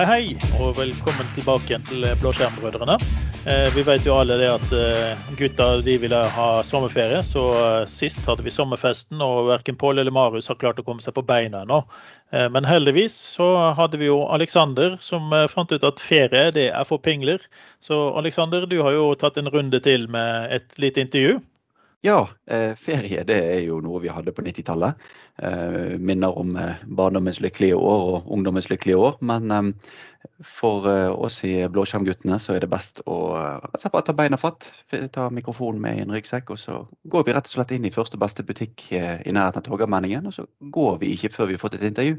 Hei, hei, og velkommen tilbake igjen til Blåskjermbrødrene. Eh, vi vet jo alle det at eh, gutta de ville ha sommerferie, så eh, sist hadde vi sommerfesten, og verken Pål eller Marius har klart å komme seg på beina ennå. Eh, men heldigvis så hadde vi jo Aleksander som eh, fant ut at ferie det er for pingler. Så Aleksander, du har jo tatt en runde til med et lite intervju. Ja, eh, ferie det er jo noe vi hadde på 90-tallet. Eh, minner om eh, barndommens lykkelige år og ungdommens lykkelige år. Men for oss i Blåskjermguttene så er det best å bare ta beina fatt. Ta mikrofonen med i en ryggsekk, og så går vi rett og slett inn i første beste butikk i nærheten av Torgallmenningen. Og så går vi ikke før vi har fått et intervju.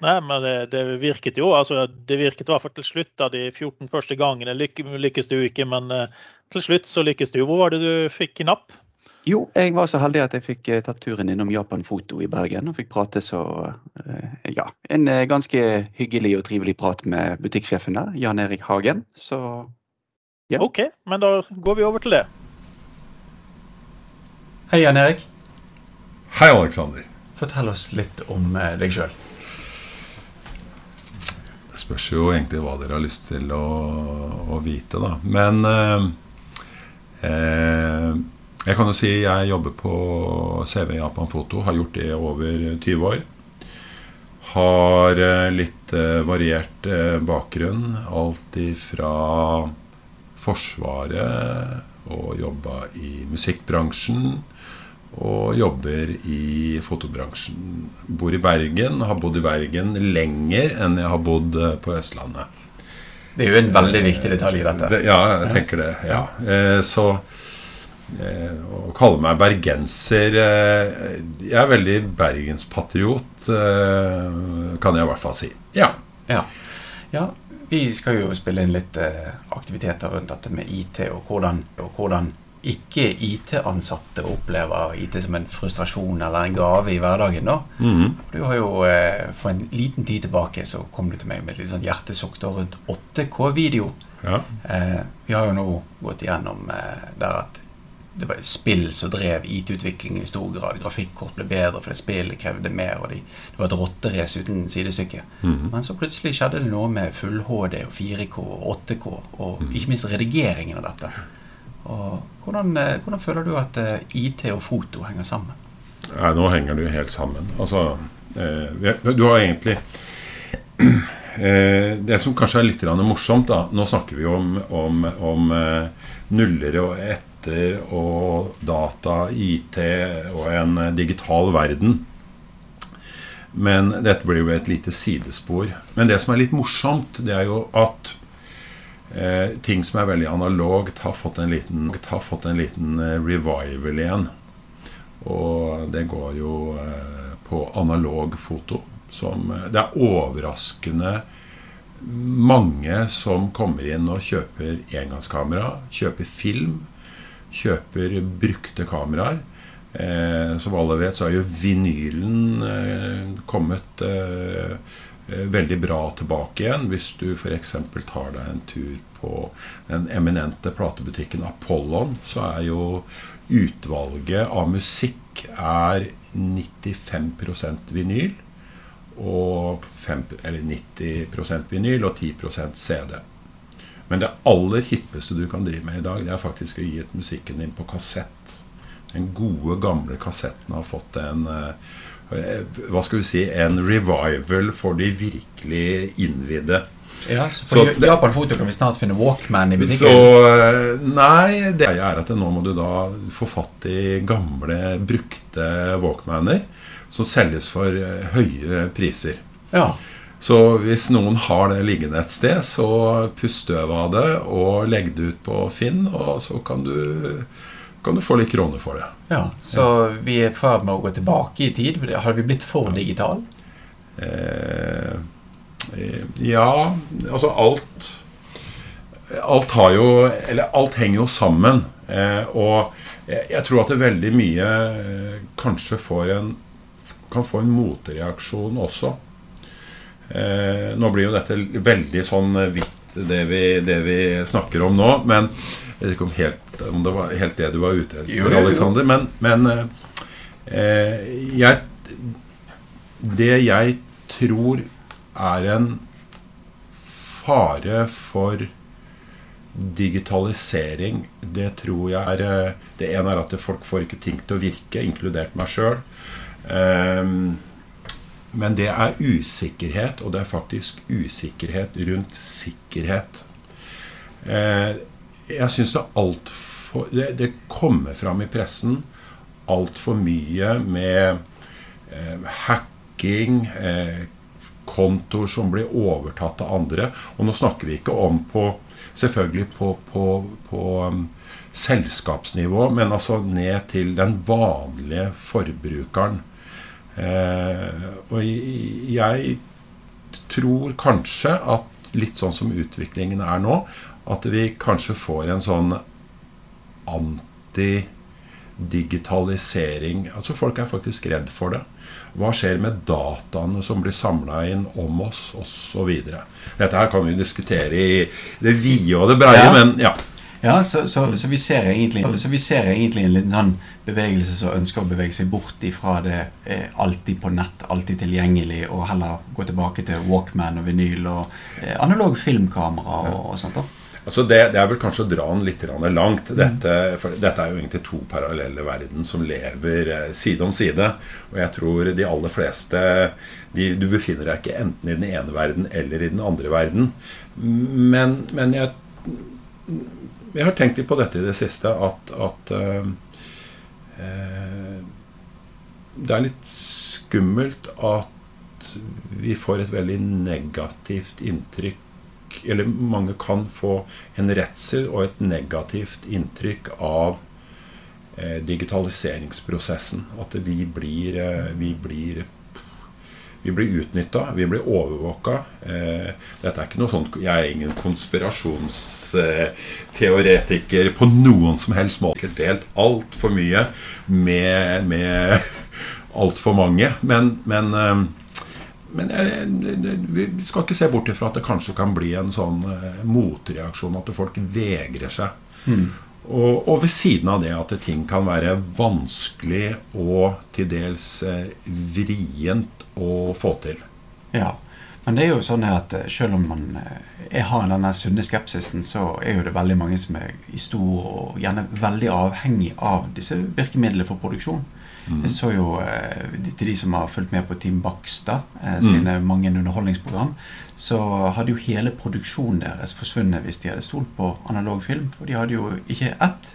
Nei, men det, det virket jo. altså Det virket i hvert fall til slutt av de 14 første gangene. Lykkes jo ikke, men til slutt så lykkes jo. Hvor var det du fikk napp? Jo, jeg var så heldig at jeg fikk eh, tatt turen innom Japan Foto i Bergen og fikk prate så eh, Ja, en eh, ganske hyggelig og trivelig prat med butikksjefen der, Jan Erik Hagen. Så ja. OK, men da går vi over til det. Hei, Jan Erik. Hei, Aleksander. Fortell oss litt om deg sjøl. Det spørs jo egentlig hva dere har lyst til å, å vite, da. Men eh, eh, jeg kan jo si jeg jobber på CV Japan Foto. Har gjort det i over 20 år. Har eh, litt eh, variert eh, bakgrunn. Alt ifra Forsvaret og jobba i musikkbransjen. Og jobber i fotobransjen. Bor i Bergen. Har bodd i Bergen lenger enn jeg har bodd på Østlandet. Det er jo en veldig viktig detalj i dette. Ja, jeg tenker det. ja. Så å kalle meg bergenser eh, Jeg er veldig bergenspatriot, eh, kan jeg i hvert fall si. Ja. ja. ja vi skal jo spille inn litt aktiviteter rundt dette med IT, og hvordan, og hvordan ikke IT-ansatte opplever IT som en frustrasjon eller en gave i hverdagen. da. Mm. Du har jo, For en liten tid tilbake så kom du til meg med et litt sånn hjertesukk rundt 8K-video. Ja. Eh, vi har jo nå gått igjennom eh, der at det var spill som drev IT-utviklingen i stor grad. Grafikkort ble bedre fordi spillet krevde mer. og de, Det var et rotterace uten sidestykke. Mm -hmm. Men så plutselig skjedde det noe med full HD og 4K og 8K, og mm. ikke minst redigeringen av dette. Og hvordan, eh, hvordan føler du at eh, IT og foto henger sammen? Nei, Nå henger det jo helt sammen. Altså, eh, du har egentlig eh, Det som kanskje er litt morsomt, da Nå snakker vi om, om, om eh, nullere og ett netter og data, IT og en digital verden. Men dette blir jo et lite sidespor. Men det som er litt morsomt, det er jo at eh, ting som er veldig analogt, har fått en liten, har fått en liten eh, revival igjen. Og det går jo eh, på analog foto. Som, eh, det er overraskende mange som kommer inn og kjøper engangskamera, kjøper film, kjøper brukte kameraer. Eh, som alle vet, så er jo vinylen eh, kommet eh, eh veldig bra tilbake igjen. Hvis du f.eks. tar deg en tur på den eminente platebutikken Apollon, så er jo utvalget av musikk er 95% vinyl. Og 5, eller 90% vinyl og 10% CD. Men det aller hippeste du kan drive med i dag, det er faktisk å gi ut musikken din på kassett. Den gode, gamle kassetten har fått en eh, hva skal vi si, en revival for de virkelig innvidde. Ja, så på Japan Foto kan vi snart finne Walkman i butikken? Så, eh, nei, det er at nå må du da få fatt i gamle, brukte Walkmaner som selges for eh, høye priser. Ja. Så hvis noen har det liggende et sted, så pust støv av det og legg det ut på Finn, og så kan du, kan du få litt kroner for det. Ja, Så ja. vi er i ferd med å gå tilbake i tid? Har vi blitt for digitale? Eh, ja, altså alt Alt har jo Eller alt henger jo sammen. Eh, og jeg, tror at det veldig mye eh, kanskje får en kan få en motreaksjon også. Eh, nå blir jo dette veldig sånn hvitt, det vi, det vi snakker om nå. Men jeg vet ikke om, helt, om det var helt det du var ute etter, Aleksander. Men, men eh, jeg, Det jeg tror er en fare for digitalisering, det tror jeg er eh, Det ene er at folk får ikke ting til å virke, inkludert meg sjøl. Um, men det er usikkerhet, og det er faktisk usikkerhet rundt sikkerhet. Uh, jeg syns det det, det kommer fram i pressen altfor mye med uh, hacking, uh, kontoer som blir overtatt av andre. Og nå snakker vi ikke om på selvfølgelig på, på, på um, selskapsnivå, men altså ned til den vanlige forbrukeren. Eh, og jeg tror kanskje at litt sånn som utviklingen er nå, at vi kanskje får en sånn anti digitalisering. Altså Folk er faktisk redd for det. Hva skjer med dataene som blir samla inn om oss, osv. Dette her kan vi diskutere i det vide og det breie, ja. men ja. Ja, så, så, så, vi egentlig, så, vi ser egentlig, en liten sånn bevegelse som ønsker å bevege seg bort ifra det eh, alltid på nett, alltid tilgjengelig, og heller gå tilbake til Walkman og vinyl og eh, analog filmkamera og, og sånt. da. Altså det, det, er vel kanskje å dra den litt langt. Mm. Dette, for dette er jo egentlig to parallelle verden som lever eh, side om side. Og jeg tror de aller fleste de, Du befinner deg ikke enten i den ene verden eller i den andre verden. Men, men jeg, jeg, har tenkt litt på dette i det siste, at, at uh, uh, det er litt skummelt at vi får et veldig negativt inntrykk eller mange kan få en redsel og et negativt inntrykk av eh, digitaliseringsprosessen. At vi blir, eh, vi blir vi blir utnytta, vi blir overvåka. Eh, dette er ikke noe sånt, Jeg er ingen konspirasjonsteoretiker på noen som helst måte. Delt altfor mye med, med altfor mange. Men, men eh, men jeg, vi skal ikke se bort ifra at det kanskje kan bli en sånn eh, motreaksjon. At folk vegrer seg. Mm. Og, og, ved siden av det at ting kan være vanskelig og til dels vrient å få til. Ja, men det er jo sånn at eh, selv om man jeg har denne sunne skepsisen, så er jo det veldig mange som er i stor og gjerne veldig avhengig av disse virkemidlene for produksjon. Mm. Jeg så jo eh, til de som har fulgt med på Team Bakstad eh, mm. sine mm. mange underholdningsprogram, så hadde jo hele produksjonen deres forsvunnet hvis de hadde stolt på analog film. For de hadde jo ikke ett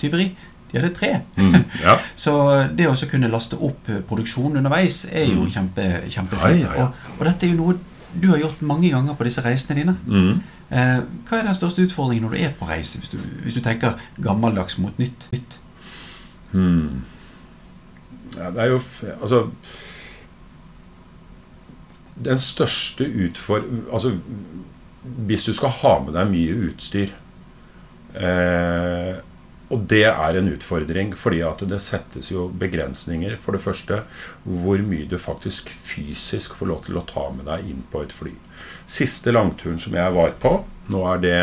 tyveri. De hadde tre. Mm, ja. så det å kunne laste opp produksjonen underveis er jo mm. kjempe, kjempefint. Ja, ja, og, og, dette er jo noe du har gjort mange ganger på disse reisene dine. Mm. Eh, hva er den største utfordringen når du er på reise, hvis du, hvis du tenker gammeldags mot nytt? nytt? Hmm. Ja, det er jo Altså Den største utfor... Altså hvis du skal ha med deg mye utstyr eh, Og det er en utfordring, fordi at det settes jo begrensninger. For det første hvor mye du faktisk fysisk får lov til å ta med deg inn på et fly. Siste langturen som jeg var på, nå er det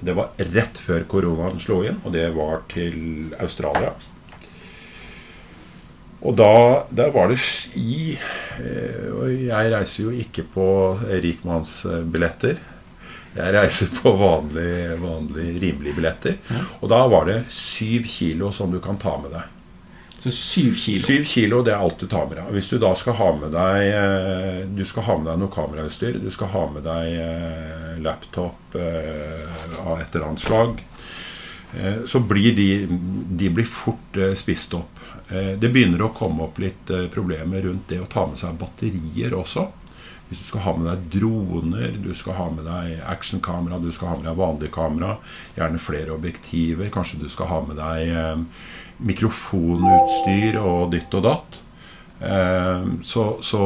Det var rett før koronaen slo inn, og det var til Australia. Og da, der var det ski. Eh, og jeg reiser jo ikke på rikmannsbilletter. Jeg reiser på vanlige, vanlig, rimelige billetter. Ja. Og da var det syv kilo som du kan ta med deg. Så syv kilo? Syv kilo, det er alt du tar med deg. Hvis du da skal ha med deg eh, Du skal ha med deg noe kamerautstyr, du skal ha med deg eh, laptop av et eller annet slag, så blir de, de blir fort spist opp. Eh, det begynner å komme opp litt eh, problemer rundt det å ta med seg batterier også. Hvis du skal ha med deg droner, du skal ha med deg actionkamera, du skal ha med deg vanlig kamera, gjerne flere objektiver, kanskje du skal ha med deg eh, mikrofonutstyr og ditt og datt. Så, så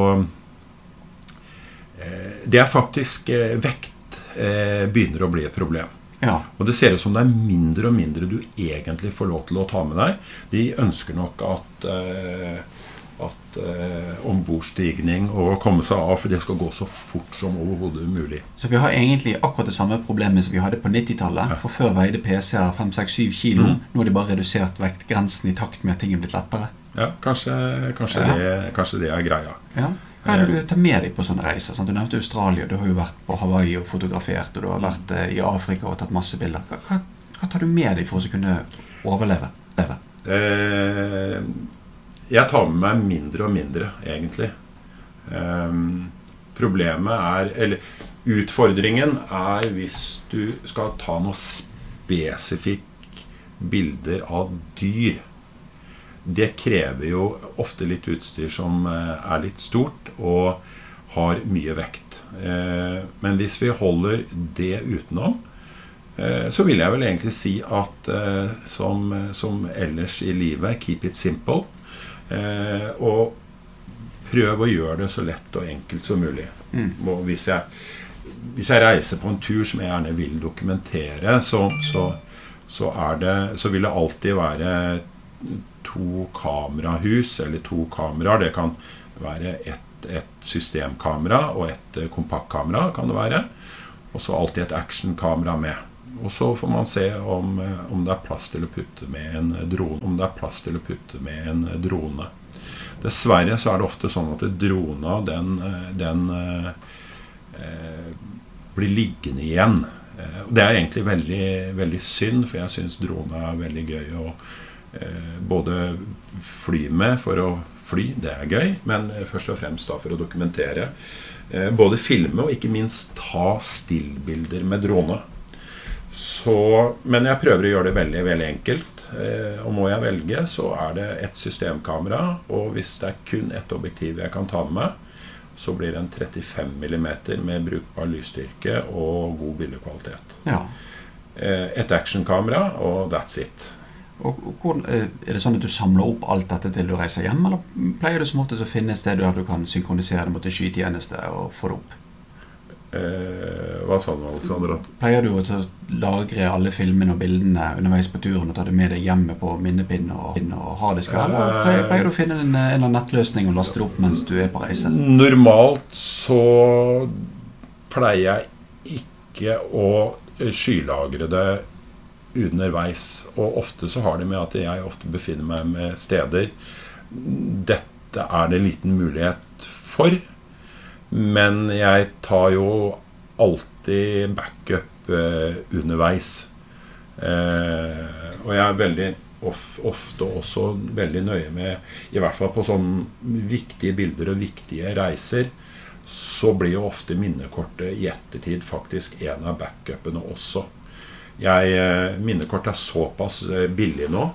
det er faktisk Vekt begynner å bli et problem. Ja. Og det ser ut som det er mindre og mindre du egentlig får lov til å ta med deg. De ønsker nok at eh, at eh, ombordstigning og komme seg av, for det skal gå så fort som overhodet mulig. Så vi har egentlig akkurat det samme problemet som vi hadde på 90-tallet. Ja. For før veide PC-er 5-6-7 kilo. Mm. Nå har de bare redusert vektgrensen i takt med at ting er blitt lettere. Ja, kanskje, kanskje, ja. Det, kanskje det, er greia. Ja. Hva er det du tar med deg på sånne reiser? Sant? Du nevnte Australia, du har jo vært på Hawaii og fotografert, og du har vært eh, i Afrika og tatt masse bilder. Hva, hva, hva tar du med deg for å kunne overleve? Leve? Eh, jeg tar med meg mindre og mindre, egentlig. Um, problemet er Eller utfordringen er hvis du skal ta noe spesifikk bilder av dyr. Det krever jo ofte litt utstyr som eh, er litt stort og har mye vekt. Eh, men hvis vi holder det utenom, eh, så vil jeg vel egentlig si at som, som ellers i livet keep it simple. Og prøv å gjøre det så lett og enkelt som mulig. Mm. Hvis, jeg, hvis, jeg, reiser på en tur som jeg gjerne vil dokumentere, så, så, så, det, så vil det alltid være to kamerahus, eller to kameraer. Det kan være et, et systemkamera og et eh, kompaktkamera. kan det være. Og så alltid et actionkamera med. Og så får man se om, eh, om, det er plass til å putte med en drone. Om det er plass til å putte med en drone. Dessverre så er det ofte sånn at drona den, eh, den eh, blir liggende igjen. Det er egentlig veldig, veldig synd, for jeg syns drone er veldig gøy. å Eh, både fly med for å fly, det er gøy, men først og fremst da for å dokumentere. Eh, både filme og ikke minst ta stillbilder med drone. Så, men jeg prøver å gjøre det veldig veldig enkelt. Eh, og må jeg velge, så er det ett systemkamera. Og hvis det er kun ett objektiv jeg kan ta med meg, så blir det en 35 mm med brukbar lysstyrke og god bildekvalitet. Ja. Et actionkamera, og that's it. Og, og eh, Er det sånn at du samler opp alt dette til du reiser hjem, eller pleier du som oftest å finne et sted der du kan synkronisere det mot en skytjeneste og få det opp? Eh, hva sa du, Alexander? Pleier du å lagre alle filmene og bildene underveis på turen og ta det med deg hjemme på minnepinne og, og harddisk? Eller pleier, pleier, du å finne en, en nettløsning og laste det opp mens du er på reise? Normalt så pleier jeg ikke å skylagre det underveis. Og ofte så har det med at jeg ofte befinner meg med steder dette er det liten mulighet for. Men jeg tar jo alltid backup eh, underveis. Eh, og jeg er veldig of, ofte også veldig nøye med I hvert fall på sånne viktige bilder og viktige reiser. Så blir jo ofte minnekortet i ettertid faktisk en av backupene også. Jeg, eh, minnekort er såpass eh, billig nå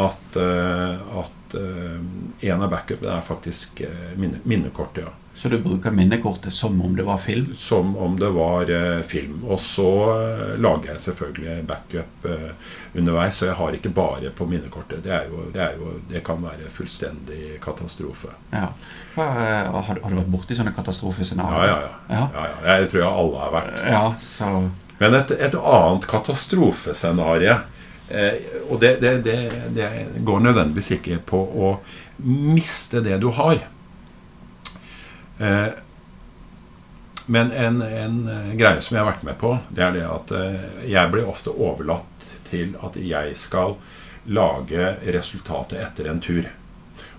at, eh, at en av backupene er faktisk minne, minnekortet. Ja. Så du bruker minnekortet som om det var film? Som om det var uh, film. Og så uh, lager jeg selvfølgelig backup uh, underveis, så jeg har ikke bare på minnekortet. Det, jo, det, jo, det kan være fullstendig katastrofe. Ja. Har, har, du vært borti sånne katastrofescenarioer? Ja, ja, ja. ja. ja, Jeg tror jeg alle har vært. Ja, så... Men et, et annet katastrofescenario eh, Og det, det, det, det, går nødvendigvis ikke på å miste det du har. Eh, men en, en, greie som jeg har vært med på, det er det at eh, jeg blir ofte overlatt til at jeg skal lage resultatet etter en tur.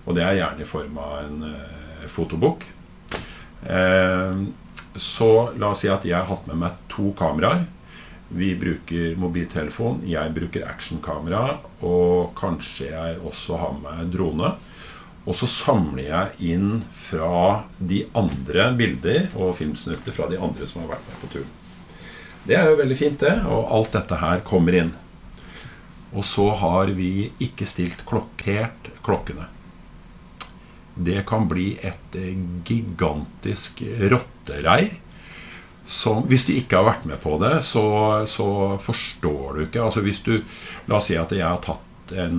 Og det er gjerne i form av en eh, fotobok. Eh, så la oss si at jeg har hatt med meg to kameraer. Vi bruker mobiltelefon, jeg bruker actionkamera, og kanskje jeg også har med drone. Og så samler jeg inn fra de andre bilder og filmsnutter fra de andre som har vært med på turen. Det er jo veldig fint, det. Og alt dette her kommer inn. Og så har vi ikke stilt klokkert klokkene. Det kan bli et gigantisk rottereir som, hvis du ikke har vært med på det, så, så, forstår du ikke Altså hvis du La oss si at jeg har tatt en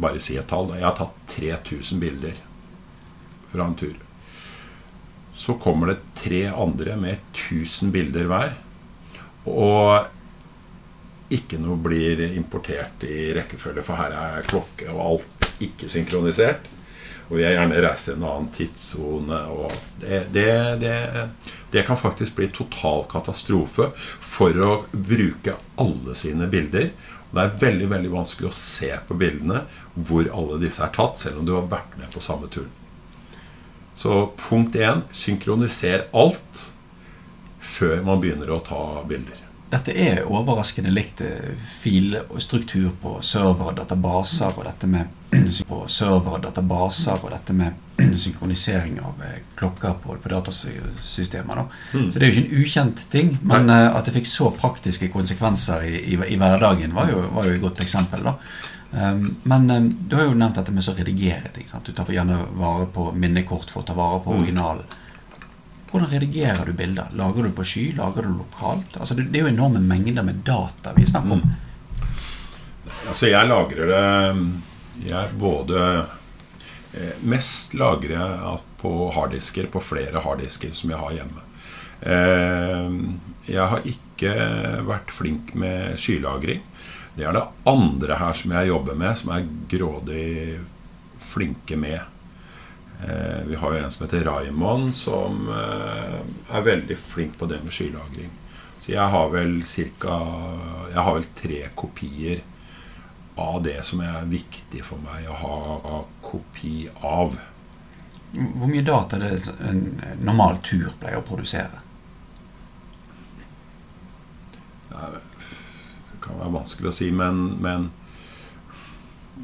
Bare si et tall. Jeg har tatt 3000 bilder fra en tur. Så kommer det tre andre med 1000 bilder hver. Og ikke noe blir importert i rekkefølge, for her er klokke og alt ikke synkronisert. Og har gjerne reiser i en annen tidssone. Det, det, det, det, kan faktisk bli total katastrofe for å bruke alle sine bilder. Det er veldig veldig vanskelig å se på bildene hvor alle disse er tatt, selv om du har vært med på samme turen. Så punkt én synkroniser alt før man begynner å ta bilder. Dette er overraskende likt eh, filstruktur på server og databaser og dette med på server og databaser og dette med synkronisering av eh, klokker på, på datasystemer. Mm. Så det er jo ikke en ukjent ting, men Nei. Eh, at det fikk så praktiske konsekvenser i, i, i hverdagen, var jo, var jo, et godt eksempel. da. Um, men um, du har jo nevnt dette med å redigere ting. Du tar gjerne vare på minnekort for å ta vare på mm. originalen. Hvordan redigerer du bilder? Lager du på sky? Lager du lokalt? Altså, det, er jo enorme mengder med data vi snakker om. Mm. Altså, jeg lagrer det Jeg både eh, Mest lagrer jeg på harddisker, på flere harddisker som jeg har hjemme. Eh, jeg har ikke vært flink med skylagring. Det er det andre her som jeg jobber med, som er grådig flinke med. Eh, vi har jo en som heter Raymond, som eh, er veldig flink på det med skylagring. Så jeg har vel ca. Jeg har vel tre kopier av det som er viktig for meg å ha kopi av. Hvor mye data er det en normal tur pleier å produsere? Det kan være vanskelig å si, men, men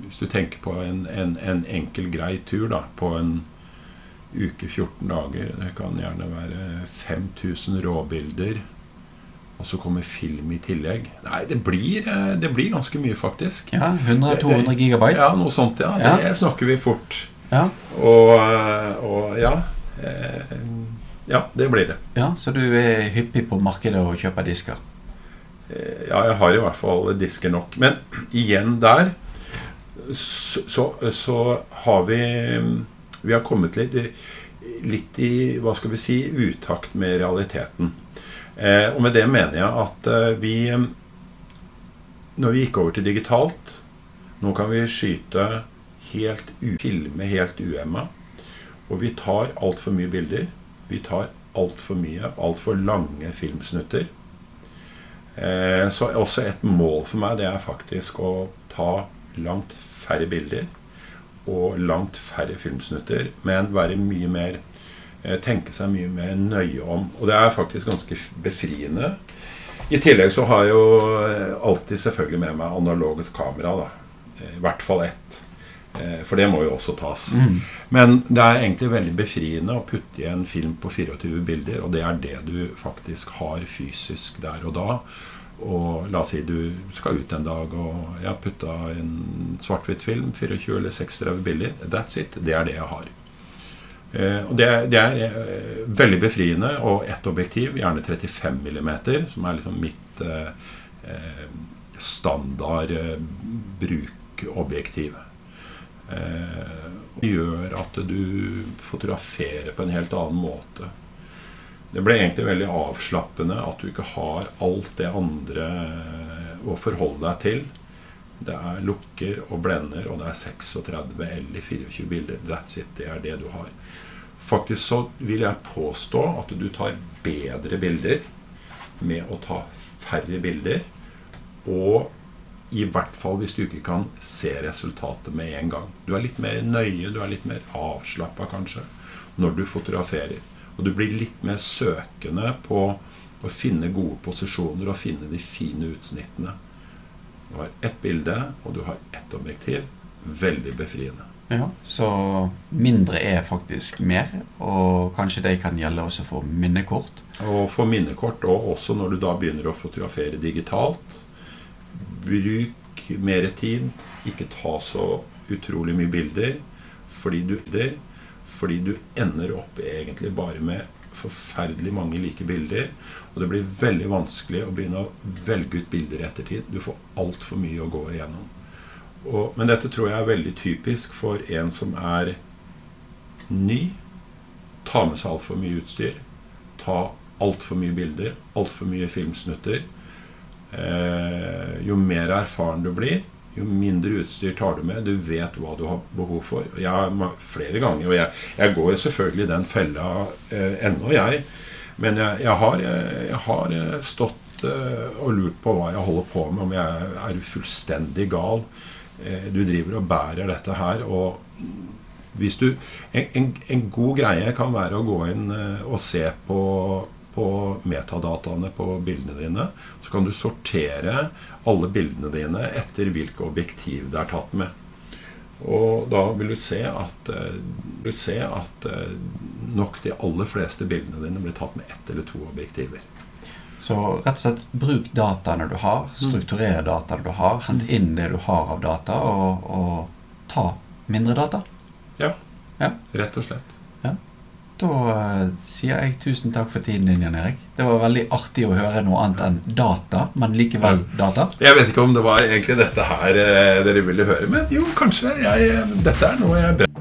hvis du tenker på en, en, en, enkel, grei tur da, på en uke, 14 dager Det kan gjerne være 5000 råbilder. Og så kommer film i tillegg. Nei, det blir, eh, det blir ganske mye, faktisk. Ja, 100-200 gigabyte? Ja, noe sånt. ja. ja. Det snakker vi fort. Ja. Og, eh, og ja eh, Ja, det blir det. Ja, Så du er hyppig på markedet og kjøper disker? Ja, jeg har i hvert fall disker nok. Men igjen der så, så, har vi Vi har kommet litt, litt i hva skal vi si, utakt med realiteten. Eh, og med det mener jeg at eh, vi Når vi gikk over til digitalt Nå kan vi skyte helt filme helt uemma. Og vi tar altfor mye bilder. Vi tar altfor mye, altfor lange filmsnutter. Eh, så også et mål for meg det er faktisk å ta langt færre bilder og langt færre filmsnutter, men være mye mer eh, tenke seg mye mer nøye om. Og det er faktisk ganske befriende. I tillegg så har jeg jo eh, alltid selvfølgelig med meg analoget kamera. da. I hvert fall ett. For det må jo også tas. Mm. Men det er egentlig veldig befriende å putte i en film på 24 bilder, og det er det du faktisk har fysisk der og da. Og la oss si du skal ut en dag og jeg har putta en svart-hvitt-film, 24 eller 36 bilder. That's it. Det er det jeg har. Eh, og det, det, er eh, veldig befriende. Og ett objektiv, gjerne 35 mm, som er liksom mitt eh, eh standard brukobjektiv. Eh, gjør at du fotograferer på en helt annen måte. Det ble egentlig veldig avslappende at du ikke har alt det andre å forholde deg til. Det er lukker og blender, og det er 36 eller 24 bilder. That's it. Det er det du har. Faktisk så vil jeg påstå at du tar bedre bilder med å ta færre bilder. Og i hvert fall hvis du ikke kan se resultatet med en gang. Du er litt mer nøye, du er litt mer avslappa kanskje når du fotograferer. Og du blir litt mer søkende på å finne gode posisjoner og finne de fine utsnittene. Du har ett bilde, og du har ett objektiv. Veldig befriende. Ja, Så mindre er faktisk mer, og kanskje det kan gjelde også for minnekort? Og for minnekort, og også når du da begynner å fotografere digitalt. Bruk mer tid. Ikke ta så utrolig mye bilder fordi du fordi du ender opp egentlig bare med forferdelig mange like bilder. Og det blir veldig vanskelig å begynne å velge ut bilder i ettertid. Du får altfor mye å gå igjennom. Og, men dette tror jeg er veldig typisk for en som er ny. Ta med seg altfor mye utstyr. Ta altfor mye bilder. Altfor mye filmsnutter. Eh, jo mer erfaren du blir, jo mindre utstyr tar du med. Du vet hva du har behov for. Jeg, flere ganger, og jeg, jeg går selvfølgelig i den fella eh, ennå, jeg. Men jeg, jeg, har, jeg, har, eh, stått eh, og lurt på hva jeg holder på med, om jeg er fullstendig gal. Eh, du driver og bærer dette her, og hvis du, en, en, en, god greie kan være å gå inn eh, og se på, på metadataene på bildene dine. Så kan du sortere alle bildene dine etter hvilke objektiv det er tatt med. Og da vil du se at, eh, du se at eh, nok de aller fleste bildene dine blir tatt med ett eller to objektiver. Så rett og slett bruk dataene du har, mm. strukturere dataene du har, hent inn det du har av data, og, og ta mindre data. Ja. ja. Rett og slett. Da uh, sier jeg tusen takk for tiden din, Jan Erik. Det var veldig artig å høre noe annet enn data, men likevel data. Jeg vet ikke om det var egentlig dette her uh, dere ville høre, men jo, kanskje. Jeg, dette er noe jeg